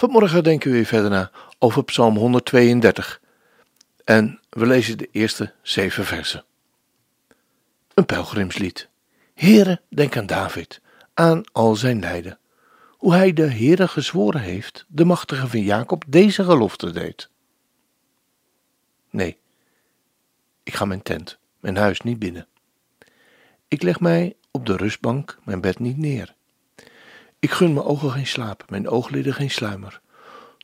Vanmorgen denken we weer verder na over Psalm 132. En we lezen de eerste zeven versen. Een pelgrimslied. Heere, denk aan David, aan al zijn lijden. Hoe hij de Heere gezworen heeft, de machtige van Jacob, deze gelofte deed. Nee, ik ga mijn tent, mijn huis niet binnen. Ik leg mij op de rustbank, mijn bed niet neer. Ik gun mijn ogen geen slaap, mijn oogleden geen sluimer,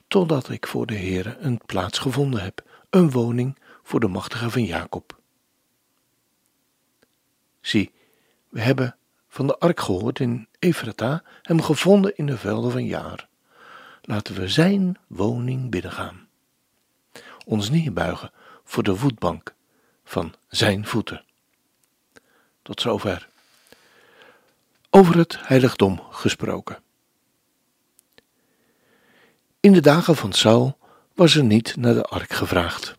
totdat ik voor de Heere een plaats gevonden heb, een woning voor de machtige van Jacob. Zie, we hebben van de ark gehoord in Efrata, hem gevonden in de velden van Jaar. Laten we zijn woning binnengaan. Ons neerbuigen voor de voetbank van zijn voeten. Tot zover. Over het heiligdom gesproken. In de dagen van Saul was er niet naar de ark gevraagd.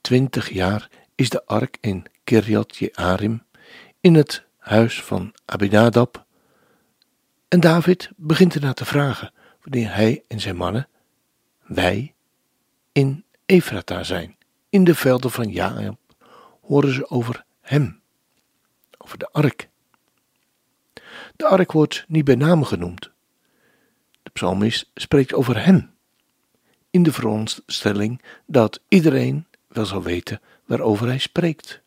Twintig jaar is de ark in Kirjat Jearim in het huis van Abinadab. En David begint ernaar te vragen wanneer hij en zijn mannen, wij, in Efrata zijn, in de velden van Jaab, horen ze over hem, over de ark. De ark wordt niet bij naam genoemd. De psalmist spreekt over hem, in de veronderstelling dat iedereen wel zal weten waarover hij spreekt.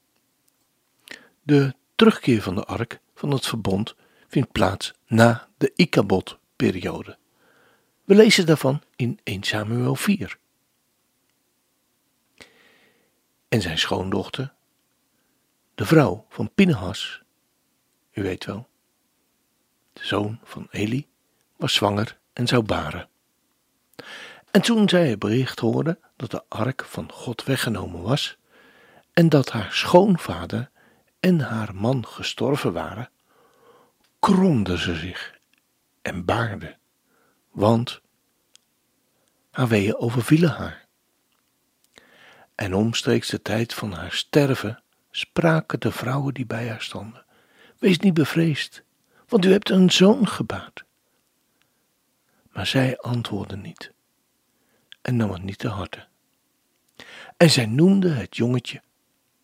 De terugkeer van de ark van het verbond vindt plaats na de Ikabod-periode. We lezen daarvan in 1 Samuel 4. En zijn schoondochter, de vrouw van Pinehas, u weet wel, zoon van Eli, was zwanger en zou baren. En toen zij het bericht hoorde dat de ark van God weggenomen was en dat haar schoonvader en haar man gestorven waren, kromde ze zich en baarde, want haar weeën overvielen haar. En omstreeks de tijd van haar sterven spraken de vrouwen die bij haar stonden: Wees niet bevreesd, want u hebt een zoon gebaard. Maar zij antwoordde niet en nam het niet te harte. En zij noemde het jongetje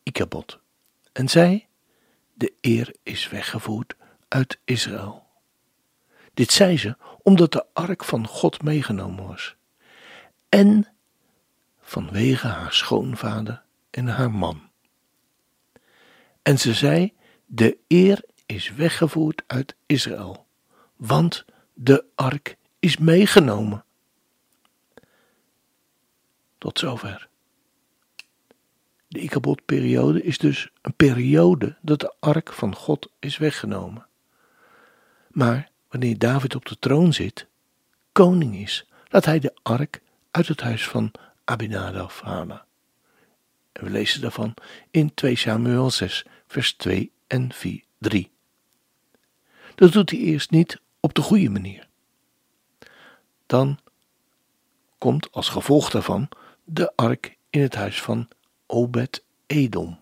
Ikabod en zei: De eer is weggevoerd uit Israël. Dit zei ze omdat de ark van God meegenomen was en vanwege haar schoonvader en haar man. En ze zei: De eer is weggevoerd uit Israël, want de ark is meegenomen. Tot zover. De Ikabod-periode is dus een periode dat de ark van God is weggenomen. Maar wanneer David op de troon zit, koning is, laat hij de ark uit het huis van Abinadab halen. En we lezen daarvan in 2 Samuel 6, vers 2 en 4, 3. Dat doet hij eerst niet op de goede manier. Dan komt als gevolg daarvan de ark in het huis van Obed Edom.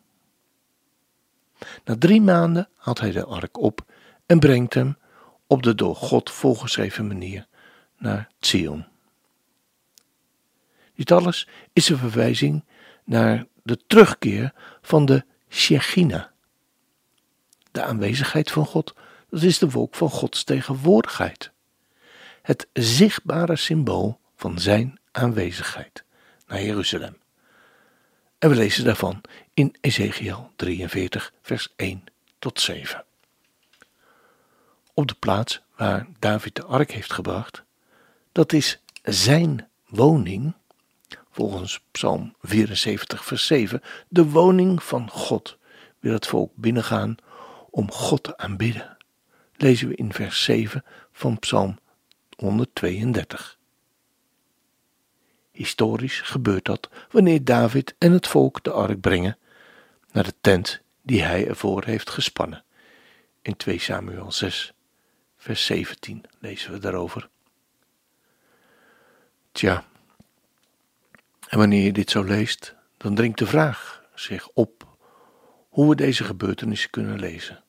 Na drie maanden haalt hij de ark op en brengt hem op de door God volgeschreven manier naar Zion. Dit alles is een verwijzing naar de terugkeer van de Shechina, de aanwezigheid van God. Dat is de wolk van Gods tegenwoordigheid, het zichtbare symbool van zijn aanwezigheid naar Jeruzalem. En we lezen daarvan in Ezekiel 43, vers 1 tot 7. Op de plaats waar David de ark heeft gebracht, dat is zijn woning, volgens Psalm 74, vers 7, de woning van God, wil het volk binnengaan om God te aanbidden. Lezen we in vers 7 van Psalm 132. Historisch gebeurt dat wanneer David en het volk de ark brengen naar de tent die hij ervoor heeft gespannen. In 2 Samuel 6, vers 17 lezen we daarover. Tja, en wanneer je dit zo leest, dan dringt de vraag zich op hoe we deze gebeurtenissen kunnen lezen.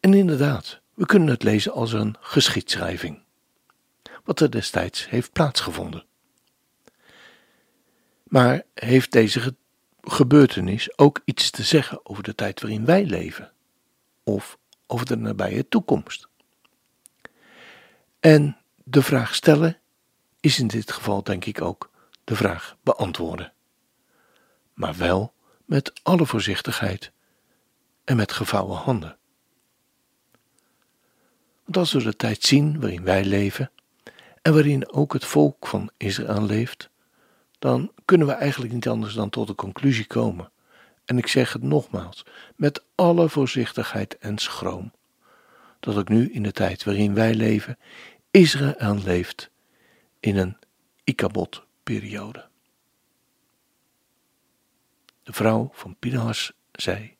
En inderdaad, we kunnen het lezen als een geschiedschrijving, wat er destijds heeft plaatsgevonden. Maar heeft deze gebeurtenis ook iets te zeggen over de tijd waarin wij leven? Of over de nabije toekomst? En de vraag stellen is in dit geval denk ik ook de vraag beantwoorden. Maar wel met alle voorzichtigheid en met gevouwen handen. Als we de tijd zien waarin wij leven en waarin ook het volk van Israël leeft, dan kunnen we eigenlijk niet anders dan tot de conclusie komen. En ik zeg het nogmaals, met alle voorzichtigheid en schroom, dat ook nu in de tijd waarin wij leven, Israël leeft in een Ikabod-periode. De vrouw van Pinhas zei: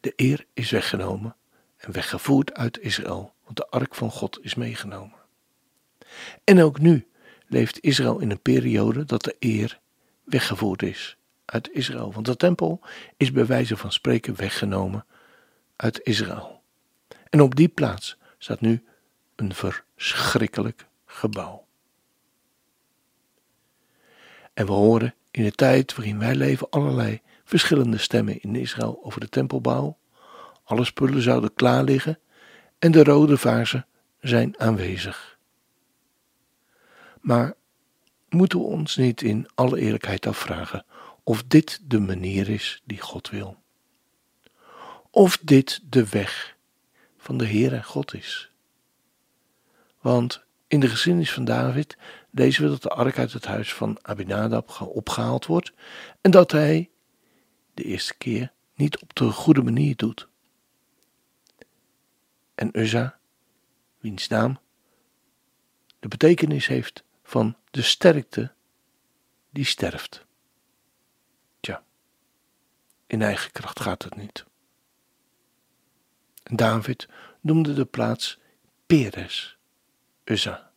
De eer is weggenomen en weggevoerd uit Israël, want de ark van God is meegenomen. En ook nu leeft Israël in een periode dat de eer weggevoerd is uit Israël, want de tempel is bij wijze van spreken weggenomen uit Israël. En op die plaats staat nu een verschrikkelijk gebouw. En we horen in de tijd waarin wij leven allerlei verschillende stemmen in Israël over de tempelbouw. Alle spullen zouden klaar liggen en de rode vaarzen zijn aanwezig. Maar moeten we ons niet in alle eerlijkheid afvragen of dit de manier is die God wil? Of dit de weg van de Heere God is? Want in de geschiedenis van David lezen we dat de ark uit het huis van Abinadab opgehaald wordt en dat hij de eerste keer niet op de goede manier doet. En Uzza, wiens naam de betekenis heeft van de sterkte die sterft. Tja, in eigen kracht gaat het niet. David noemde de plaats Peres, Uzza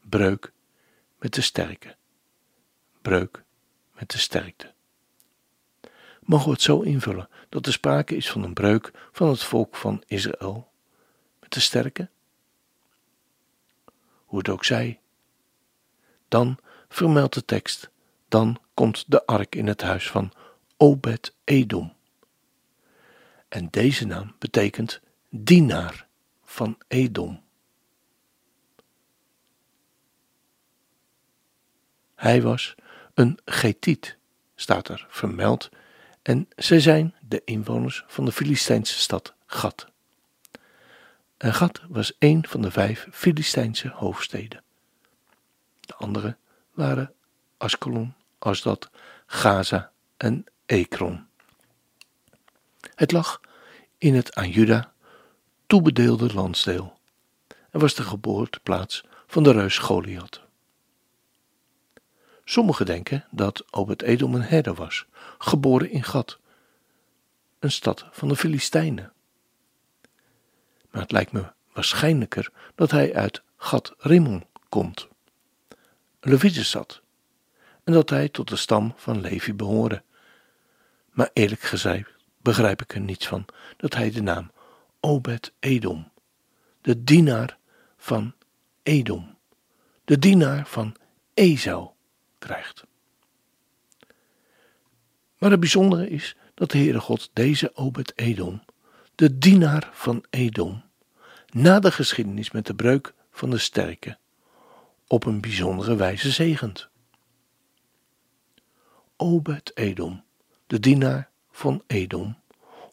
breuk met de sterke. Breuk met de sterkte. Mogen we het zo invullen dat er sprake is van een breuk van het volk van Israël met de sterke? Hoe het ook zij. Dan vermeldt de tekst, dan komt de ark in het huis van Obed Edom. En deze naam betekent dienaar van Edom. Hij was een Getiet, staat er vermeld, en zij zijn de inwoners van de Filistijnse stad Gat. En Gat was een van de vijf Filistijnse hoofdsteden. De andere waren Askelon, Asdod, Gaza en Ekron. Het lag in het aan Juda toebedeelde landsdeel en was de geboorteplaats van de reus Goliath. Sommigen denken dat Obed Edom een herder was, geboren in Gad, een stad van de Filistijnen. Maar het lijkt me waarschijnlijker dat hij uit Gad Rimmon komt, een Levitische en dat hij tot de stam van Levi behoorde. Maar eerlijk gezegd begrijp ik er niets van dat hij de naam Obed Edom, de dienaar van Edom, de dienaar van Esau, krijgt. Maar het bijzondere is dat de Heere God deze Obed Edom, de dienaar van Edom, na de geschiedenis met de breuk van de sterke, op een bijzondere wijze zegent. Obed Edom, de dienaar van Edom,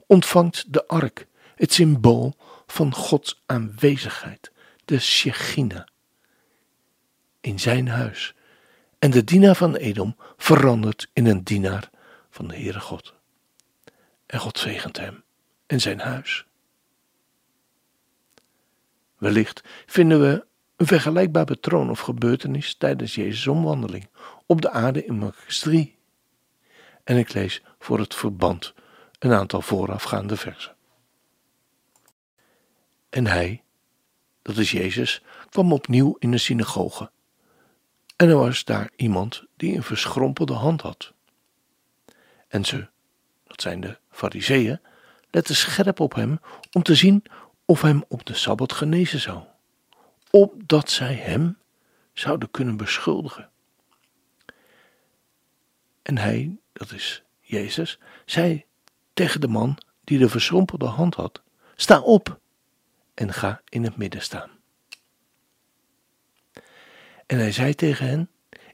ontvangt de ark, het symbool van Gods aanwezigheid, de Shechina, in zijn huis en de dienaar van Edom verandert in een dienaar van de Heere God. En God zegent hem en zijn huis. Wellicht vinden we Een vergelijkbaar patroon of gebeurtenis tijdens Jezus' omwandeling op de aarde in Marcus 3. En ik lees voor het verband een aantal voorafgaande versen. En hij, dat is Jezus, kwam opnieuw in de synagoge. En er was daar iemand die een verschrompelde hand had. En ze, dat zijn de fariseeën, letten scherp op hem om te zien of hem op de Sabbat genezen zou, opdat zij hem zouden kunnen beschuldigen. En hij, dat is Jezus, zei tegen de man die de verschrompelde hand had: Sta op en ga in het midden staan. En hij zei tegen hen: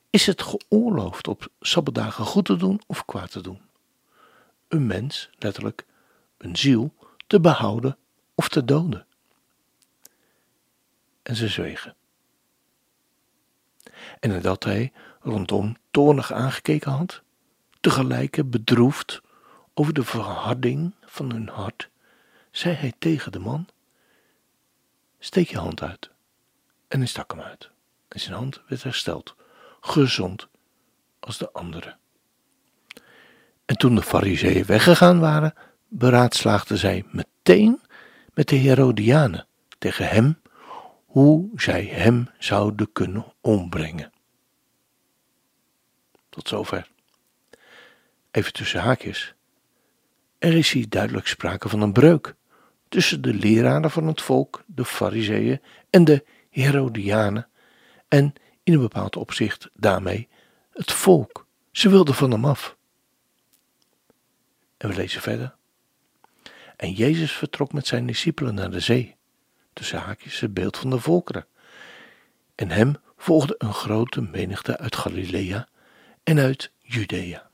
Is het geoorloofd op sabbatdagen goed te doen of kwaad te doen? Een mens, letterlijk, een ziel, te behouden of te doden? En ze zwegen. En nadat hij rondom toornig aangekeken had, tegelijk bedroefd over de verharding van hun hart, zei hij tegen de man: Steek je hand uit. En hij stak hem uit. En zijn hand werd hersteld, gezond als de andere. En toen de fariseeën weggegaan waren, beraadslaagden zij meteen met de Herodianen tegen hem hoe zij hem zouden kunnen ombrengen. Tot zover. Even tussen haakjes. Er is hier duidelijk sprake van een breuk tussen de leraren van het volk, de Fariseeën en de Herodianen, en in een bepaald opzicht daarmee het volk. Ze wilden van hem af. En we lezen verder. En Jezus vertrok met zijn discipelen naar de zee, tussen haakjes het beeld van de volkeren. En hem volgde een grote menigte uit Galilea en uit Judea.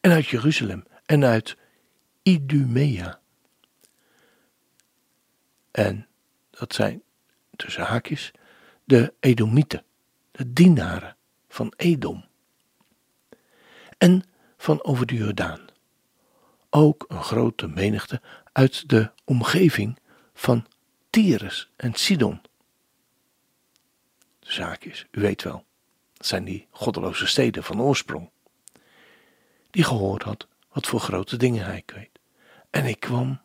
En uit Jeruzalem en uit Idumea en dat zijn tussen haakjes de Edomieten, de dienaren van Edom. En van over de Jordaan. Ook een grote menigte uit de omgeving van Tyrus en Sidon. Zaakjes, u weet wel, dat zijn die goddeloze steden van oorsprong. Die gehoord had wat voor grote dingen hij weet. En ik kwam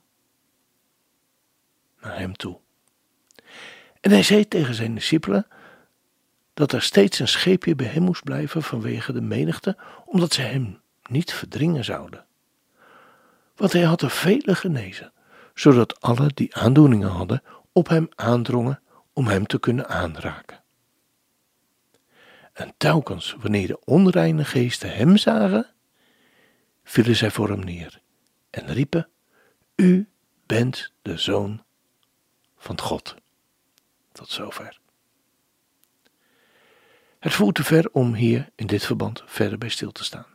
naar hem toe. En hij zei tegen zijn discipelen dat er steeds een scheepje bij hem moest blijven vanwege de menigte, omdat zij hem niet verdringen zouden. Want hij had er vele genezen, zodat alle die aandoeningen hadden op hem aandrongen om hem te kunnen aanraken. En telkens wanneer de onreine geesten hem zagen, vielen zij voor hem neer en riepen: U bent de zoon van God. Tot zover. Het voert te ver om hier in dit verband verder bij stil te staan.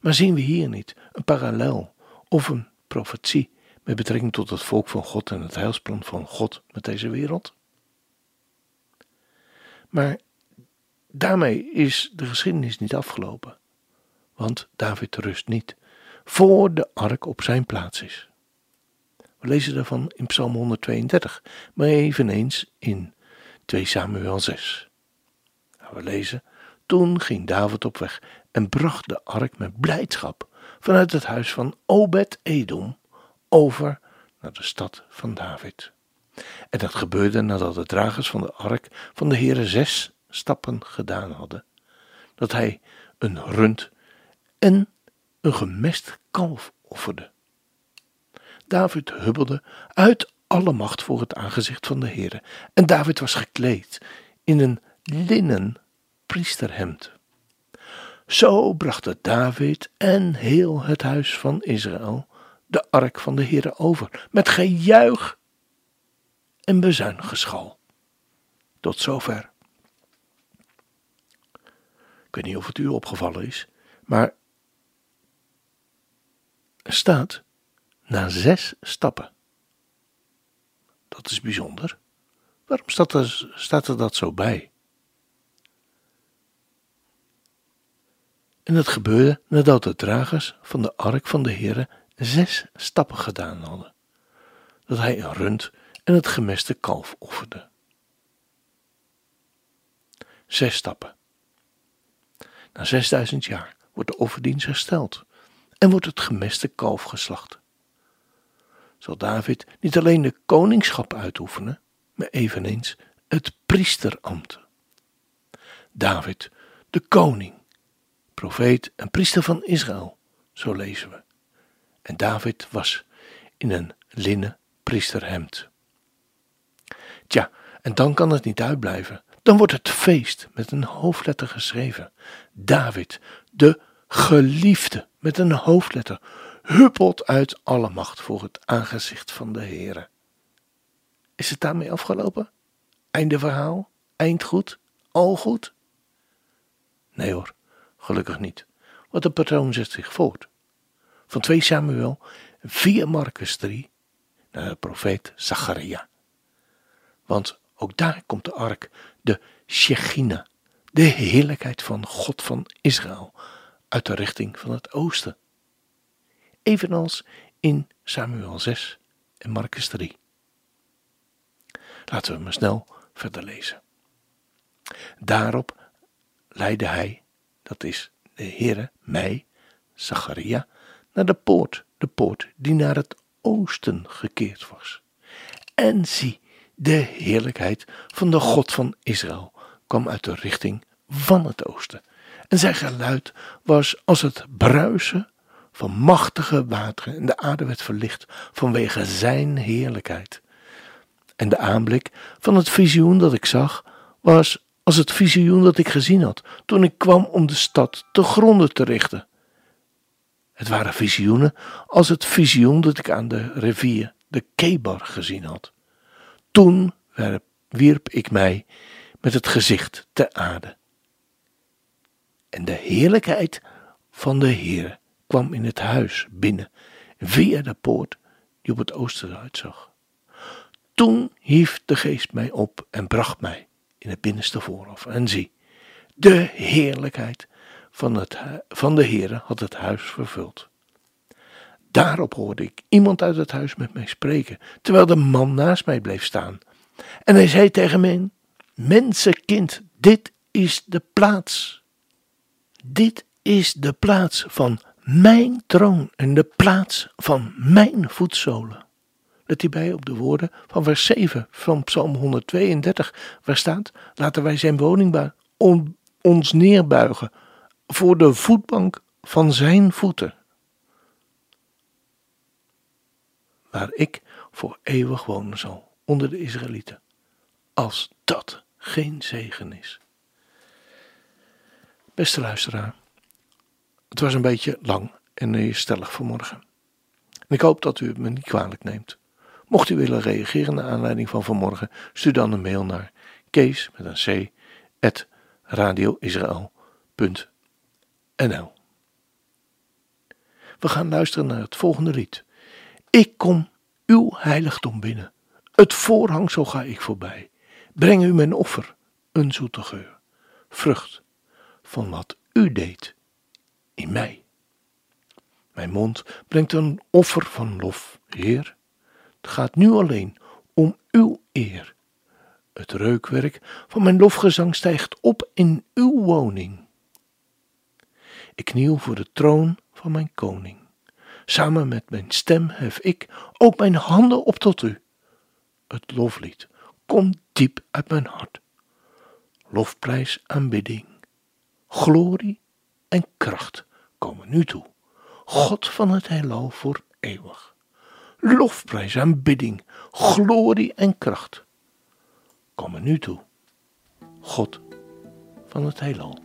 Maar zien we hier niet een parallel of een profetie met betrekking tot het volk van God en het heilsplan van God met deze wereld? Maar daarmee is de geschiedenis niet afgelopen, want David rust niet voor de ark op zijn plaats is. We lezen daarvan in Psalm 132, maar eveneens in 2 Samuel 6. Nou, we lezen: Toen ging David op weg en bracht de ark met blijdschap vanuit het huis van Obed-Edom over naar de stad van David. En dat gebeurde nadat de dragers van de ark van de Heere zes stappen gedaan hadden, dat hij een rund en een gemest kalf offerde. David hubbelde uit alle macht voor het aangezicht van de Heere. En David was gekleed in een linnen priesterhemd. Zo brachten David en heel het huis van Israël de ark van de Heere over, met gejuich en bezuingeschal. Tot zover. Ik weet niet of het u opgevallen is, maar er staat na zes stappen. Dat is bijzonder. Waarom staat er, staat er dat zo bij? En het gebeurde nadat de dragers van de ark van de Heere zes stappen gedaan hadden. Dat hij een rund en het gemeste kalf offerde. zes stappen. Na 6000 jaar wordt de offerdienst hersteld en wordt het gemeste kalf geslacht. Zal David niet alleen de koningschap uitoefenen, maar eveneens het priesterambt. David, de koning, profeet en priester van Israël, zo lezen we. En David was in een linnen priesterhemd. Tja, en dan kan het niet uitblijven. Dan wordt het feest met een hoofdletter geschreven. David, de geliefde, met een hoofdletter, huppelt uit alle macht voor het aangezicht van de Heere. Is het daarmee afgelopen? Einde verhaal? Eind goed? Al goed? Nee hoor, gelukkig niet. Want de patroon zet zich voort. Van 2 Samuel, 4 Marcus 3, naar de profeet Zacharia. Want ook daar komt de ark, de Shechina, de heerlijkheid van God van Israël, uit de richting van het oosten. Evenals in Samuel 6 en Marcus 3. Laten we maar snel verder lezen. Daarop leidde hij, dat is de Heere, mij, Zacharia, naar de poort, de poort die naar het oosten gekeerd was. En zie, de heerlijkheid van de God van Israël kwam uit de richting van het oosten. En zijn geluid was als het bruisen van machtige wateren en de aarde werd verlicht vanwege zijn heerlijkheid. En de aanblik van het visioen dat ik zag was als het visioen dat ik gezien had toen ik kwam om de stad te gronden te richten. Het waren visioenen als het visioen dat ik aan de rivier de Kebar gezien had. Toen wierp ik mij met het gezicht ter aarde. En de heerlijkheid van de Heer kwam in het huis binnen, via de poort die op het oosten uitzag. Toen hief de geest mij op en bracht mij in het binnenste voorhof. En zie, de heerlijkheid van, het, van de Heere had het huis vervuld. Daarop hoorde ik iemand uit het huis met mij spreken, terwijl de man naast mij bleef staan. En hij zei tegen mij: Mensenkind, dit is de plaats. Dit is de plaats van mijn troon en de plaats van mijn voetzolen. Let hierbij op de woorden van vers 7 van Psalm 132, waar staat: Laten wij zijn woning on, ons neerbuigen voor de voetbank van zijn voeten. Waar ik voor eeuwig wonen zal onder de Israëlieten. Als dat geen zegen is. Beste luisteraar, het was een beetje lang en stellig vanmorgen. En ik hoop dat u het me niet kwalijk neemt. Mocht u willen reageren naar aanleiding van vanmorgen, stuur dan een mail naar kees met een c radioisrael.nl We gaan luisteren naar het volgende lied. Ik kom uw heiligdom binnen. Het voorhangsel ga ik voorbij. Breng u mijn offer, een zoete geur, vrucht van wat u deed in mij. Mijn mond brengt een offer van lof, Heer. Het gaat nu alleen om uw eer. Het reukwerk van mijn lofgezang stijgt op in uw woning. Ik kniel voor de troon van mijn koning. Samen met mijn stem hef ik ook mijn handen op tot u. Het loflied komt diep uit mijn hart. Lofprijs, aanbidding, glorie en kracht komen nu toe. God van het heelal voor eeuwig. Lofprijs, aanbidding, glorie en kracht komen nu toe. God van het heelal.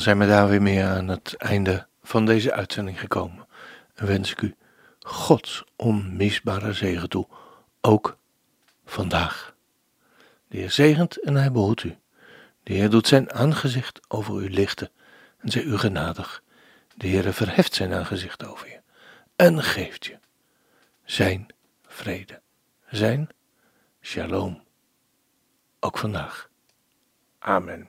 Zijn we daar weer mee aan het einde van deze uitzending gekomen. En wens ik u Gods onmisbare zegen toe, ook vandaag. De Heer zegent en hij behoedt u. De Heer doet zijn aangezicht over u lichten en zij u genadig. De Heer verheft zijn aangezicht over je en geeft je zijn vrede, zijn shalom. Ook vandaag. Amen.